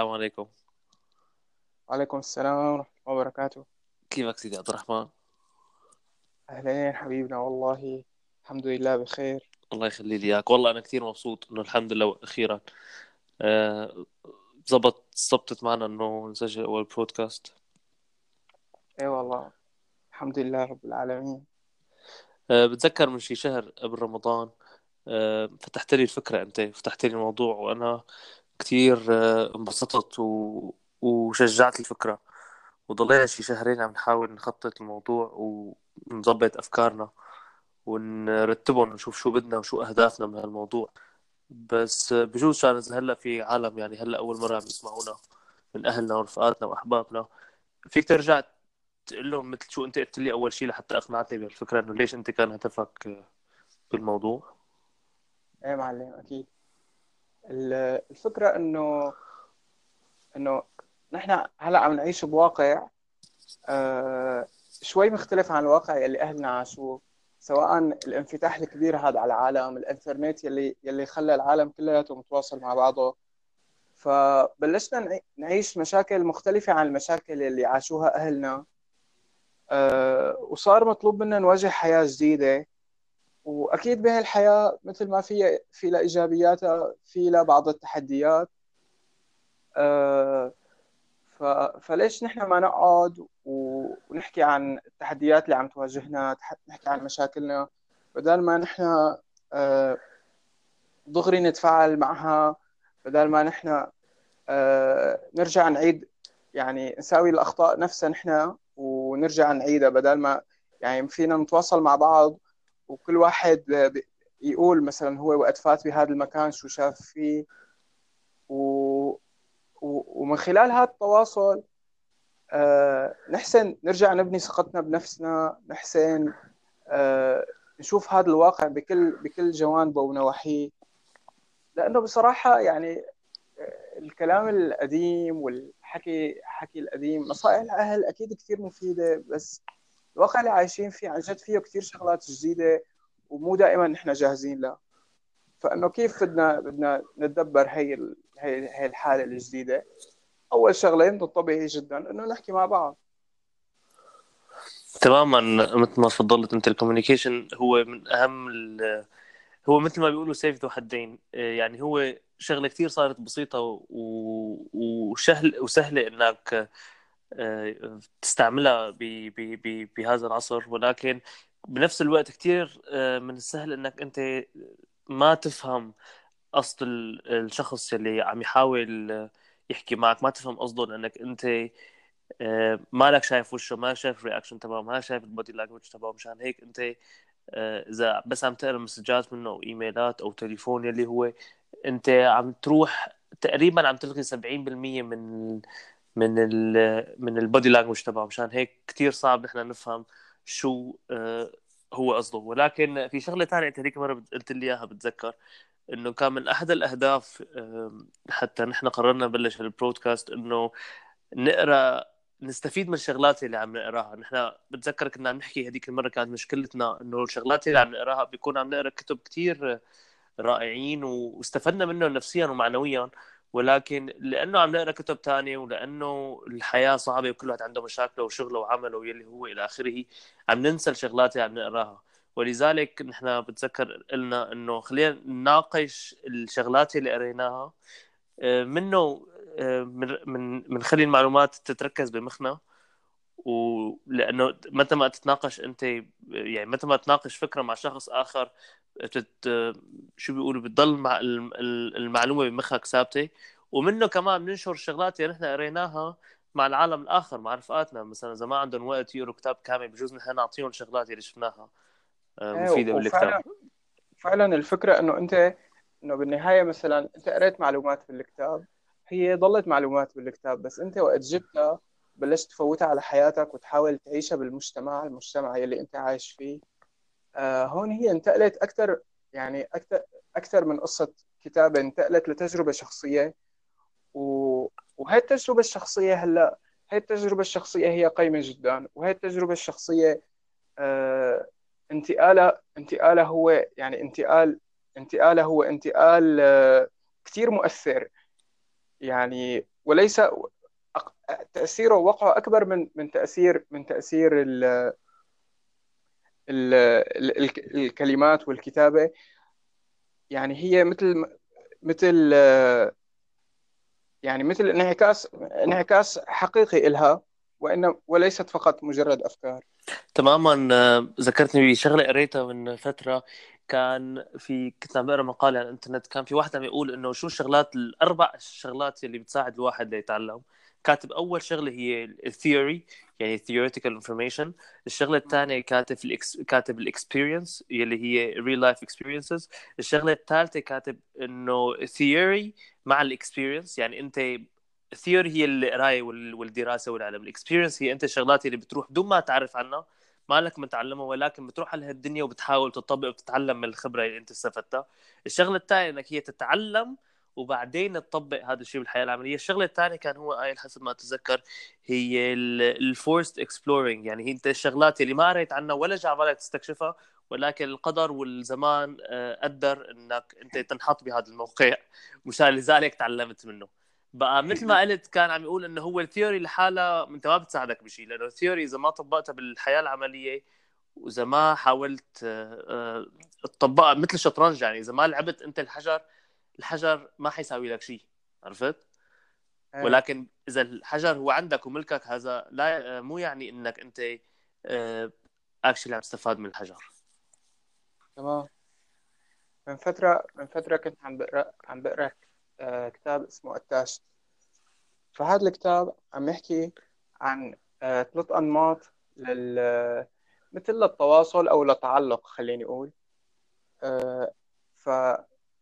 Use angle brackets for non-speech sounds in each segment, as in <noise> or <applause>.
السلام عليكم. وعليكم السلام ورحمة الله وبركاته. كيفك سيدي عبد الرحمن؟ أهلين حبيبنا والله الحمد لله بخير. الله يخلي لي إياك. والله أنا كثير مبسوط إنه الحمد لله أخيرا آه، زبط زبطت معنا إنه نسجل أول بودكاست إي والله الحمد لله رب العالمين. آه، بتذكر من شي شهر قبل رمضان آه، فتحت لي الفكرة أنت فتحت لي الموضوع وأنا كثير آه، انبسطت و... وشجعت الفكرة. وضلينا شي شهرين عم نحاول نخطط الموضوع ونظبط أفكارنا ونرتبهم ونشوف شو بدنا وشو أهدافنا من هالموضوع. بس بجوز كان إذا هلأ في عالم يعني هلأ أول مرة عم يسمعونا من أهلنا ورفقاتنا وأحبابنا فيك ترجع تقول لهم مثل شو أنت قلت لي أول شيء لحتى أقنعتني بالفكرة إنه ليش أنت كان هدفك بالموضوع؟ اي معلم أكيد. ال- الفكرة إنه إنه نحن هلأ عم نعيش بواقع آه شوي مختلف عن الواقع يلي أهلنا عاشوه سواء الانفتاح الكبير هذا على العالم الإنترنت يلي يلي خلى العالم كلياته متواصل مع بعضه. فبلشنا نعي- نعيش مشاكل مختلفة عن المشاكل اللي عاشوها أهلنا آه وصار مطلوب منا نواجه حياة جديدة. وأكيد بهالحياة مثل ما في في لها ايجابياتها في لها بعض التحديات. آه، فليش نحن ما نقعد ونحكي عن التحديات اللي عم تواجهنا نحكي عن مشاكلنا بدل ما نحن آه، دغري نتفاعل معها بدل ما نحن آه، نرجع نعيد يعني نساوي الأخطاء نفسها نحن ونرجع نعيدها بدل ما يعني فينا نتواصل مع بعض وكل واحد يقول مثلا هو وقت فات بهذا المكان شو شاف فيه. و... ومن خلال هذا التواصل آه، نحسن نرجع نبني ثقتنا بنفسنا نحسن آه، نشوف هذا الواقع بكل بكل جوانبه ونواحيه. لأنه بصراحة يعني آه، الكلام القديم والحكي حكي القديم نصائح الأهل أكيد كثير مفيدة بس الواقع اللي عايشين فيه عن جد فيه كثير شغلات جديدة ومو دائما نحن جاهزين لها. فإنه كيف بدنا بدنا نتدبر هي هي هي الحالة الجديدة؟ أول شغلة من الطبيعي جدا إنه نحكي مع بعض. تماما مثل ما تفضلت أنت الكوميونيكيشن هو من أهم ال... هو مثل ما بيقولوا سيف ذو حدين. يعني هو شغلة كثير صارت بسيطة وسهلة إنك تستعملها. بهذا العصر ولكن بنفس الوقت كثير آه، من السهل إنك أنت ما تفهم قصد ال- الشخص اللي عم يحاول آه، يحكي معك ما تفهم قصده لأنك أنت آه، مالك شايف وشه ما شايف ال reaction تبعه ما شايف ال body language تبعه مشان هيك أنت إذا بس عم تقرأ مسجات منه أو إيميلات أو تليفون يلي هو أنت عم تروح تقريبا عم تلغي 70% من من ال من ال body language تبعه مشان هيك كتير صعب نحن نفهم شو آه، هو قصده. ولكن في شغلة ثانية أنت هذيك مرة قلت لي إياها بتذكر إنه كان من أحد الأهداف حتى نحن قررنا نبلش ال broadcast إنه نقرأ نستفيد من الشغلات اللي عم نقراها. نحن بتذكر كنا عم نحكي هذيك المرة كانت مشكلتنا إنه الشغلات اللي عم نقراها بيكون عم نقرأ كتب كتير رائعين واستفدنا منهم نفسيا ومعنويا. ولكن لأنه عم نقرأ كتب تانية ولأنه الحياة صعبة وكل واحد عنده مشاكله وشغله وعمله واللي هو إلى آخره عم ننسى الشغلات اللي عم نقراها. ولذلك نحن بتذكر قلنا إنه خلينا نناقش الشغلات اللي قريناها آه، منه آه، من من من خلي المعلومات تتركز بمخنا. ولأنه متى ما تتناقش أنت يعني متى ما تناقش فكرة مع شخص آخر بتت شو بيقولوا بتضل مع الم- ال- المعلومة بمخك ثابتة. ومنه كمان بننشر الشغلات اللي نحن قريناها مع العالم الآخر مع رفقاتنا. مثلا إذا ما عندهم وقت يقروا كتاب كامل بجوز نحن نعطيهم الشغلات اللي شفناها. آه، إيه، مفيدة بالكتاب فعلا الفكرة إنه أنت إنه بالنهاية مثلا أنت قريت معلومات بالكتاب هي ضلت معلومات بالكتاب بس أنت وقت جبتها بلشت تفوتها على حياتك وتحاول تعيشها بالمجتمع المجتمع يلي انت عايش فيه. آه هون هي انتقلت أكثر يعني أكثر أكثر من قصة كتابة انتقلت لتجربة شخصية. و... وهي التجربة الشخصية هلأ هي التجربة الشخصية هي قيمة جدا. وهي التجربة الشخصية آه انتقالها هو يعني انتقال انتقالها هو انتقال آه كثير مؤثر. يعني وليس تأثيره ووقعه أكبر من من تاثير من تأثير ال ال ال الكلمات والكتابة. يعني هي مثل مثل يعني مثل انعكاس انعكاس حقيقي إلها وإن وليست فقط مجرد أفكار. تماما ذكرتني بشغلة قريتها من فترة. كان في كنت عم بقرأ مقال على الإنترنت كان في واحد عم يقول إنه شو الشغلات الأربع الشغلات اللي بتساعد الواحد ليتعلم. كاتب أول شغلة هي ال theory يعني theoretical information. الشغلة الثانية كاتب ال ex... كاتب ال experience اللي هي real life experiences. الشغلة الثالثة كاتب إنه theory مع ال experience يعني أنت ال theory هي القراية والدراسة والعلم. ال experience هي أنت الشغلات اللي بتروح بدون ما تعرف عنها ما لك متعلمها ولكن بتروح على هالدنيا وبتحاول تطبق وتتعلم من الخبرة اللي أنت استفدتها. الشغلة الثانية إنك هي تتعلم وبعدين تطبق هذا الشيء بالحياة العملية. الشغلة الثانية كان هو قايل حسب ما أتذكر هي ال forced exploring يعني هي أنت الشغلات اللي ما قريت عنها ولا جا بالك تستكشفها ولكن القدر والزمان آه، قدر إنك أنت تنحط بهذا الموقع. مشان لذلك تعلمت منه. بقى مثل ما قلت كان عم يقول إنه هو ال theory لحالها أنت ما بتساعدك بشيء لأنه ال theory إذا ما طبقتها بالحياة العملية وإذا ما حاولت آه، آه، تطبقها مثل الشطرنج يعني إذا ما لعبت أنت الحجر الحجر ما حيساوي لك شيء عرفت؟ أيه. ولكن إذا الحجر هو عندك وملكك هذا لا مو يعني إنك أنت اكشلي عم تستفاد من الحجر تمام من فترة من فترة كنت عم بقرأ عم بقرأ آه، كتاب اسمه التاش فهذا الكتاب عم يحكي عن آه، ثلاث أنماط لل مثل للتواصل أو للتعلق خليني أقول آه،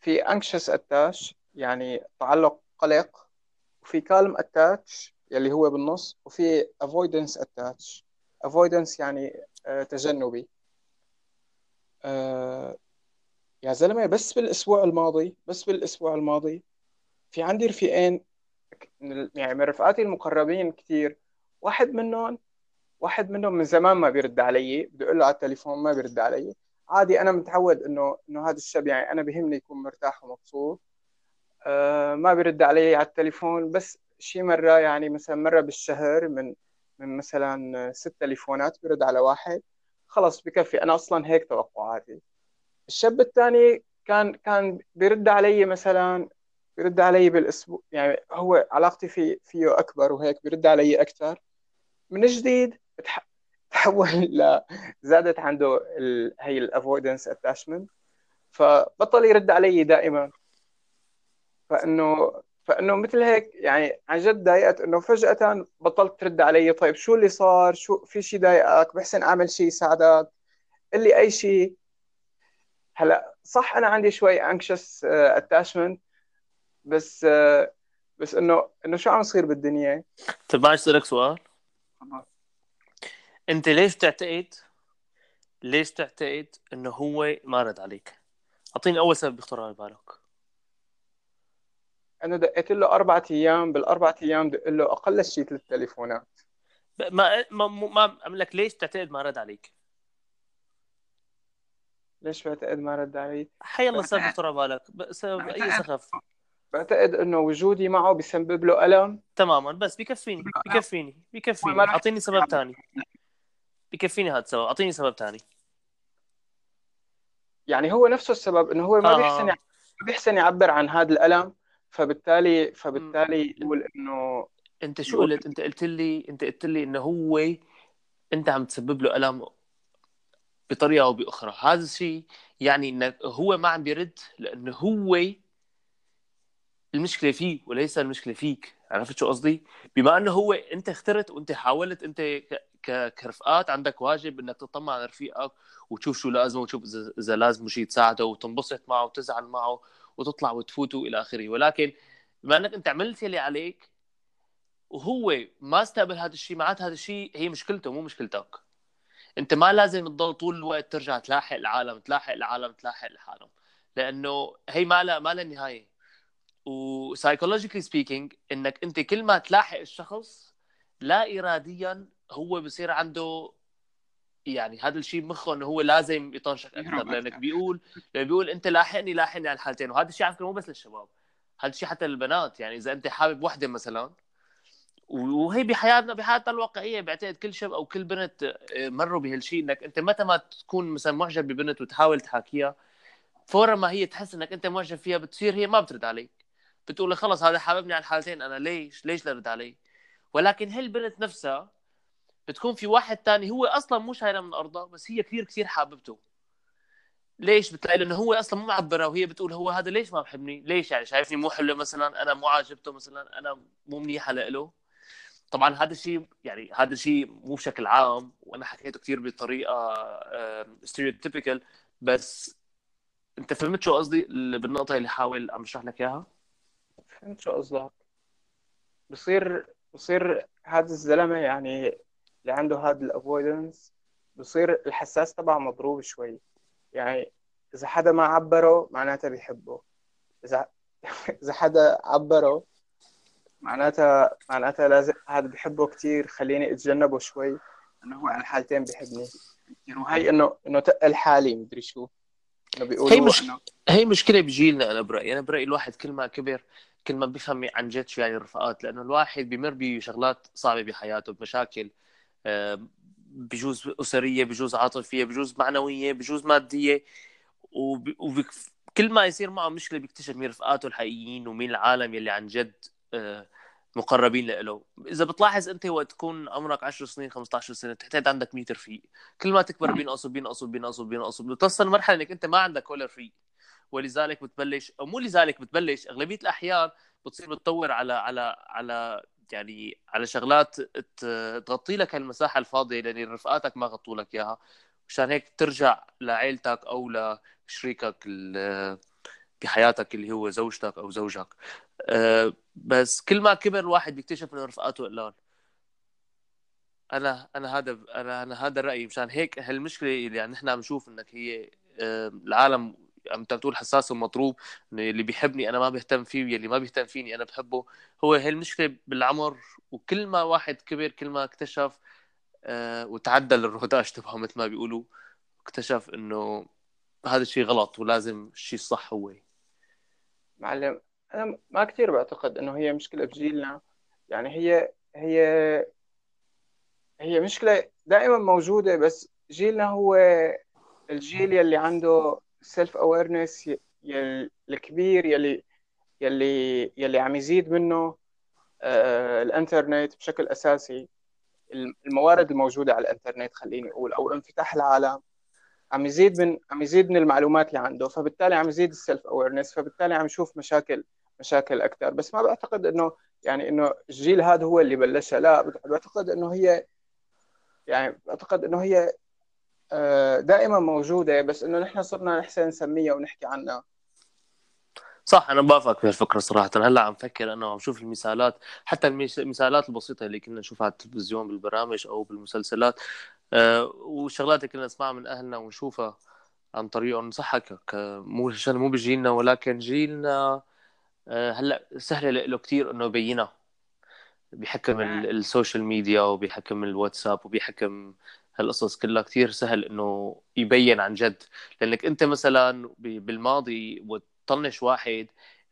ففي anxious attach يعني تعلق قلق وفي calm attach يلي هو بالنص وفي avoidance attach. avoidance يعني تجنبي. يا زلمة بس بالأسبوع الماضي بس بالأسبوع الماضي في عندي رفيقين يعني من رفقاتي المقربين كثير واحد منهم واحد منهم من زمان ما بيرد علي بدي أقول له على التليفون ما بيرد علي. عادي أنا متعود إنه إنه هذا الشاب يعني أنا بهمني يكون مرتاح ومبسوط. أه ما بيرد علي على التليفون بس شي مرة يعني مثلا مرة بالشهر من من مثلا ست تليفونات بيرد على واحد. خلص بكفي. أنا أصلا هيك توقعاتي. الشاب الثاني كان كان بيرد علي مثلا بيرد علي بالأسبوع يعني هو علاقتي في فيه أكبر وهيك بيرد علي أكثر من جديد <laughs> تحول ل زادت عنده ال... هي ال avoidance attachment فبطل يرد علي دائما. فإنه فإنه مثل هيك يعني عن جد ضايقت إنه فجأة بطلت ترد علي طيب شو اللي صار؟ شو في شيء ضايقك؟ بحسن أعمل شيء يساعدك. قل لي أي شيء هلأ صح أنا عندي شوي anxious attachment بس بس إنه إنه شو عم يصير بالدنيا؟ طيب معلش أسألك سؤال. انت ليش تعتقد ليش تعتقد انه هو ما رد عليك؟ اعطيني اول سبب بيخطر على بالك. أنا دقيت له أربع أيام بالاربع أيام دق له أقل شيء ثلاث تليفونات. ما ما ما لك ليش تعتقد ما رد عليك؟ ليش بعتقد ما رد علي؟ حي الله سبب بيخطر على بالك. سبب أي سخف. بعتقد إنه وجودي معه بيسبب له ألم. تماما بس بكفيني بكفيني بكفيني أعطيني سبب ثاني بكفيني هذا السبب. أعطيني سبب ثاني. يعني هو نفسه السبب إنه هو ما آه. بيحسن ما بيحسن يعبر عن هذا الألم. فبالتالي فبالتالي يقول إنه أنت شو قلت؟ أنت قلت لي أنت قلت لي إنه هو أنت عم تسبب له ألم بطريقة أو بأخرى. هذا الشيء يعني انه هو ما عم بيرد لأنه هو المشكلة فيه وليس المشكلة فيك. عرفت شو قصدي؟ بما إنه هو أنت اخترت وأنت حاولت أنت كرفقات عندك واجب إنك تطمع على رفيقك وتشوف شو لازمه وتشوف اذا لازم شيء تساعده وتنبسط معه وتزعل معه وتطلع وتفوتوا إلى آخره. ولكن بما إنك أنت عملت اللي عليك وهو ما استقبل هذا الشيء معناته هذا الشيء هي مشكلته مو مشكلتك. أنت ما لازم تضل طول الوقت ترجع تلاحق العالم تلاحق العالم تلاحق العالم. لأنه هي ما لها ما لها نهاية. و psychologically speaking إنك أنت كل ما تلاحق الشخص لا اراديا هو بصير عنده يعني هذا الشيء بمخه إنه هو لازم يطنشك أكثر. لأنك بيقول بيقول أنت لاحقني لاحقني على الحالتين. وهذا الشيء على فكرة مو بس للشباب هذا الشيء حتى للبنات. يعني إذا أنت حابب وحدة مثلا وهي بحياتنا بحياتنا الواقعية بعتقد كل شاب أو كل بنت آه، مروا بهالشيء إنك أنت متى ما تكون مثلا معجب ببنت وتحاول تحاكيها فورا ما هي تحس إنك أنت معجب فيها بتصير هي ما بترد عليك. بتقول خلص هذا حاببني على الحالتين أنا ليش؟ ليش لا رد علي؟ ولكن هي البنت نفسها بتكون في واحد تاني هو أصلا مو شايلة من ارضها بس هي كثير كثير حاببته. ليش بتلاقي؟ لأنه هو أصلا مو معبرة وهي بتقول هو هذا ليش ما بحبني؟ ليش يعني شايفني مو حلو مثلا؟ أنا مو عاجبته مثلا أنا مو منيحة له طبعا هذا الشيء يعني هذا الشيء مو بشكل عام وأنا حكيته كثير بطريقة ستيريوتيبيكال بس أنت فهمت شو قصدي؟ بالنقطة اللي حاول عم اشرح لك إياها؟ فهمت شو قصدك. بصير بصير هذا الزلمة يعني اللي عنده هذا الافويدنس بصير الحساس تبعه مضروب شوي. يعني إذا حدا ما عبره معناتها بيحبه. إذا <laughs> إذا حدا عبره معناتها معناتها لازم هذا بحبه كثير خليني أتجنبه شوي. إنه هو على الحالتين بيحبني. كثير وهي انه إنه تقل حالي مدري شو. إنه بيقولوا هي مش... انه هي مشكلة بجيلنا أنا برأيي. أنا برأيي الواحد كل ما كبر كل ما بيفهم عن جد شو يعني الرفقات لأنه الواحد بيمر بشغلات صعبة بحياته بمشاكل. بجوز أسرية بجوز عاطفية بجوز معنوية بجوز مادية. وب... وب... كل ما يصير معه مشكلة بيكتشف مين رفقاته الحقيقيين ومين العالم يلي عن جد آه، مقربين له. إذا بتلاحظ أنت وقت تكون عمرك 10 سنين 15 سنة تحتاج عندك 100 رفيق. كل ما تكبر بينقصوا بينقصوا بينقصوا بينقصوا بتوصل مرحله إنك أنت ما عندك ولا رفيق. ولذلك بتبلش أو مو لذلك بتبلش أغلبية الأحيان بتصير بتطور على على على يعني على شغلات تغطي لك المساحة الفاضية لأن رفقاتك ما غطوا لك إياها. مشان هيك ترجع لعائلتك أو لشريكك بحياتك اللي هو زوجتك أو زوجك. أه، بس كل ما كبر الواحد بيكتشف إنه رفقاته قلال. أنا أنا هذا أنا أنا هذا رايي مشان هيك هالمشكلة اللي يعني نحن عم نشوف إنك هي أه، العالم أنت بتقول حساس ومطروب اللي بيحبني أنا ما بهتم فيه واللي ما بيهتم فيني أنا بحبه. هو هي المشكلة بالعمر وكل ما واحد كبر كل ما اكتشف أه وتعدل الروداج تبعه مثل ما بيقولوا اكتشف إنه هذا الشيء غلط ولازم الشيء الصح هو. معلم أنا ما كثير بعتقد إنه هي مشكلة بجيلنا. يعني هي هي هي مشكلة دائما موجودة بس جيلنا هو الجيل يلي عنده self awareness الكبير يلي يلي يلي عم يزيد منه آه الانترنت بشكل أساسي. الموارد الموجودة على الانترنت خليني أقول أو انفتاح العالم عم يزيد من عم يزيد من المعلومات اللي عنده فبالتالي عم يزيد ال self awareness فبالتالي عم يشوف مشاكل مشاكل أكثر بس ما بعتقد إنه يعني إنه الجيل هذا هو اللي بلشها لا بعتقد إنه هي يعني بعتقد إنه هي دائما موجودة بس إنه نحن صرنا نحسن نسميها ونحكي عنها. صح أنا بوافقك بهالفكره صراحة. هلأ عم فكر أنا وعم شوف المثالات حتى المثالات البسيطة اللي كنا نشوفها على التلفزيون بالبرامج أو بالمسلسلات. أه والشغلات اللي كنا نسمعها من أهلنا ونشوفها عن طريقهم. صح مو مو بجيلنا ولكن جيلنا أه هلأ سهلة له كثير إنه يبينها. بحكم ال social media وبحكم الواتساب وبحكم هالقصص كلها كثير سهل إنه يبين عن جد. لأنك أنت مثلا بالماضي وتطنش واحد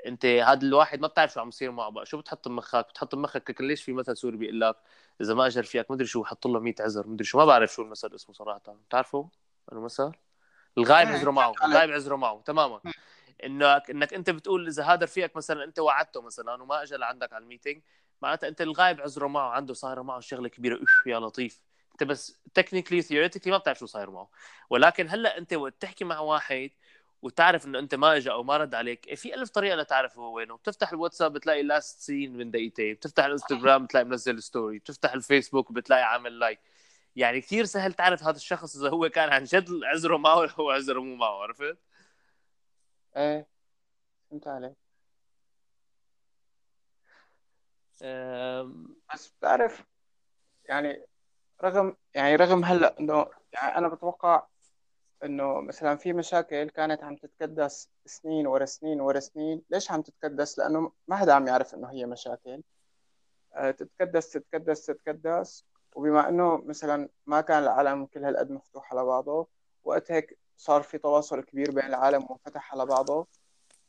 أنت هذا الواحد ما بتعرف شو عم يصير معه بقى. شو بتحط بمخك؟ بتحط بمخك ليش في مثل سوري بيقول لك إذا ما أجر فيك مدري شو حط له 100 عذر. مدري شو ما بعرف شو المثل اسمه صراحة. بتعرفوا المثل الغايب عذره معه الغايب عذره معه تماما. انك إنك أنت بتقول إذا هذا رفيقك مثلا أنت وعدته مثلا وما اجى لعندك على ال meeting معناتها أنت الغايب عذره معه عنده صايرة معه شغلة كبيرة. اف يا لطيف. انت بس technically theoretically ما بتعرف شو صاير معه. ولكن هلأ انت وقت تحكي مع واحد وتعرف انه انت ما اجى أو ما رد عليك إيه، في ألف طريقة لتعرف هو وينه. بتفتح الواتساب بتلاقي last seen من دقيقتين بتفتح الانستغرام بتلاقي منزل story بتفتح الفيسبوك بتلاقي عامل like يعني كثير سهل تعرف هذا الشخص إذا هو كان عن جد عذره معه ولا هو عذره مو معه عرفت؟ إيه. فهمت عليك. بس بتعرف يعني رغم يعني رغم هلا انه يعني أنا بتوقع إنه مثلا في مشاكل كانت عم تتكدس سنين ورا سنين ورا سنين ليش عم تتكدس؟ لأنه ما حدا عم يعرف إنه هي مشاكل. آه، تتكدس تتكدس تتكدس. وبما إنه مثلا ما كان العالم كل هالقد مفتوح على بعضه وقت هيك صار في تواصل كبير بين العالم وانفتح على بعضه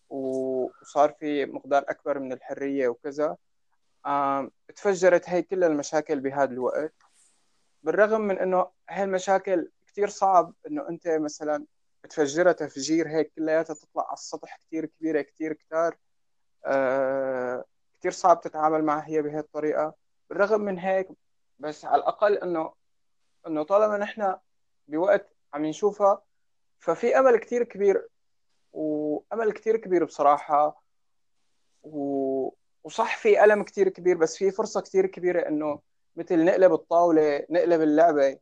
وصار في مقدار أكبر من الحرية وكذا. تفجرت هي كل المشاكل بهذا الوقت. بالرغم من إنه هاي المشاكل كثير صعب إنه أنت مثلا تفجرها تفجير هيك كلياتها تطلع على السطح كثير كبيرة كثير كتار آه كثير صعب تتعامل معها هي بهي الطريقة بالرغم من هيك بس على الأقل إنه إنه طالما نحن بوقت عم نشوفها ففي أمل كثير كبير وأمل كثير كبير بصراحة و... وصح في ألم كثير كبير بس في فرصة كثير كبيرة إنه مثل نقلب الطاولة نقلب اللعبة.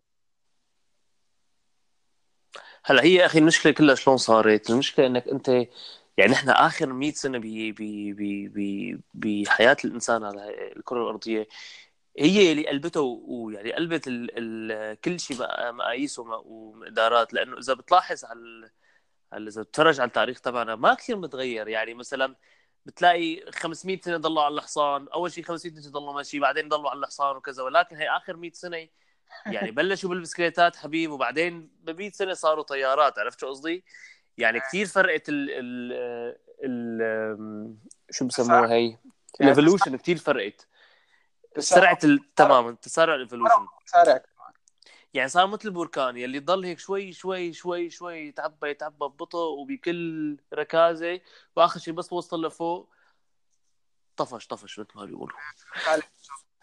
هلا هي أخي المشكلة كلها شلون صارت؟ المشكلة إنك أنت يعني إحنا آخر 100 سنة بحياة الإنسان على الكرة الأرضية هي اللي قلبته ويعني قلبت ال ال كل شيء مقاييس ومقدارات. لأنه إذا بتلاحظ على إذا بتتفرج على التاريخ تبعنا ما كثير متغير. يعني مثلا بتلاقي 500 سنة ضلوا على الحصان أول شيء 500 سنة ضلوا ماشي بعدين ضلوا على الحصان وكذا ولكن هي آخر 100 سنة يعني <laughs> بلشوا بالبسكليتات حبيب وبعدين ب 100 سنة صاروا طيارات عرفت شو قصدي؟ يعني كثير فرقت ال ال ال شو بسموها هي؟ ال evolution كثير فرقت سرعة تماما تسارع ال evolution يعني صار مثل البركان يلي ضل هيك شوي شوي شوي شوي يتعبى يتعبى ببطء وبكل ركازة وآخر شيء بس وصل لفوق. طفش طفش مثل ما بيقولوا.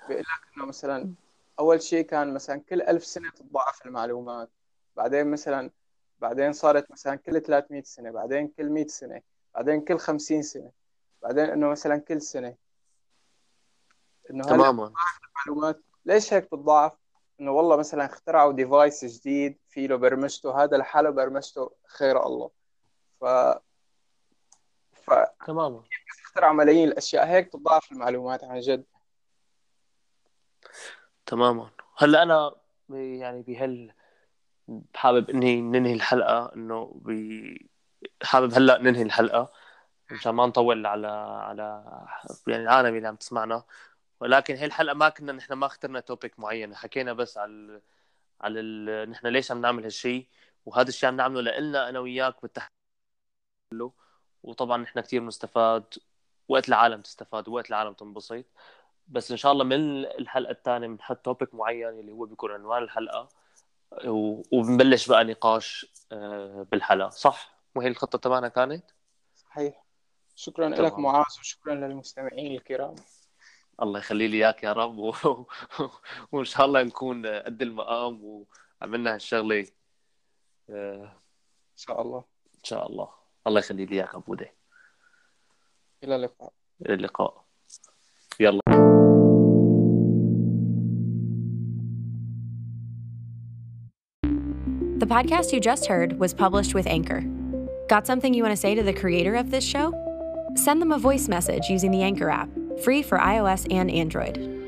بيقول لك إنه مثلا أول شيء كان مثلا كل ألف سنة تتضاعف المعلومات. بعدين مثلا بعدين صارت مثلا كل 300 سنة بعدين كل 100 سنة بعدين كل 50 سنة بعدين إنه مثلا كل سنة. إنه تماما. المعلومات. ليش هيك بتضاعف إنه والله مثلا اخترعوا ديفايس جديد في له برمجته هذا لحاله برمجته خير الله. ف ف تماما. اخترعوا ملايين الأشياء. هيك تضاعف المعلومات عن جد. تماما. هلأ أنا يعني بهال حابب إني ننهي الحلقة إنه بي... حابب هلأ ننهي الحلقة. مشان ما نطول على على يعني العالم اللي عم تسمعنا. ولكن هي الحلقة ما كنا نحن ما اخترنا توبيك معين. حكينا بس على على ال... نحن ليش عم نعمل هالشيء وهذا الشيء عم نعمله لنا أنا وياك بالتحديد وطبعا نحن كثير بنستفاد وقت العالم تستفاد ووقت العالم تنبسط. بس إن شاء الله من الحلقة الثانية بنحط توبيك معين اللي هو بيكون عنوان الحلقة وبنبلش بقى نقاش آه، بالحلقة. صح؟ وهي الخطة تبعنا كانت؟ صحيح. شكرا لك معاذ وشكرا للمستمعين الكرام. الله يخلي لي اياك يا رب و... وان شاء الله نكون قد المقام وعملنا هالشغله آه، ان شاء الله ان شاء الله الله يخلي لي اياك ابو إلى اللقاء إلى اللقاء يلا The podcast you just heard was published with Anchor. Got something you want to say to the creator of this show? Send them a voice message using the Anchor app free for iOS and Android.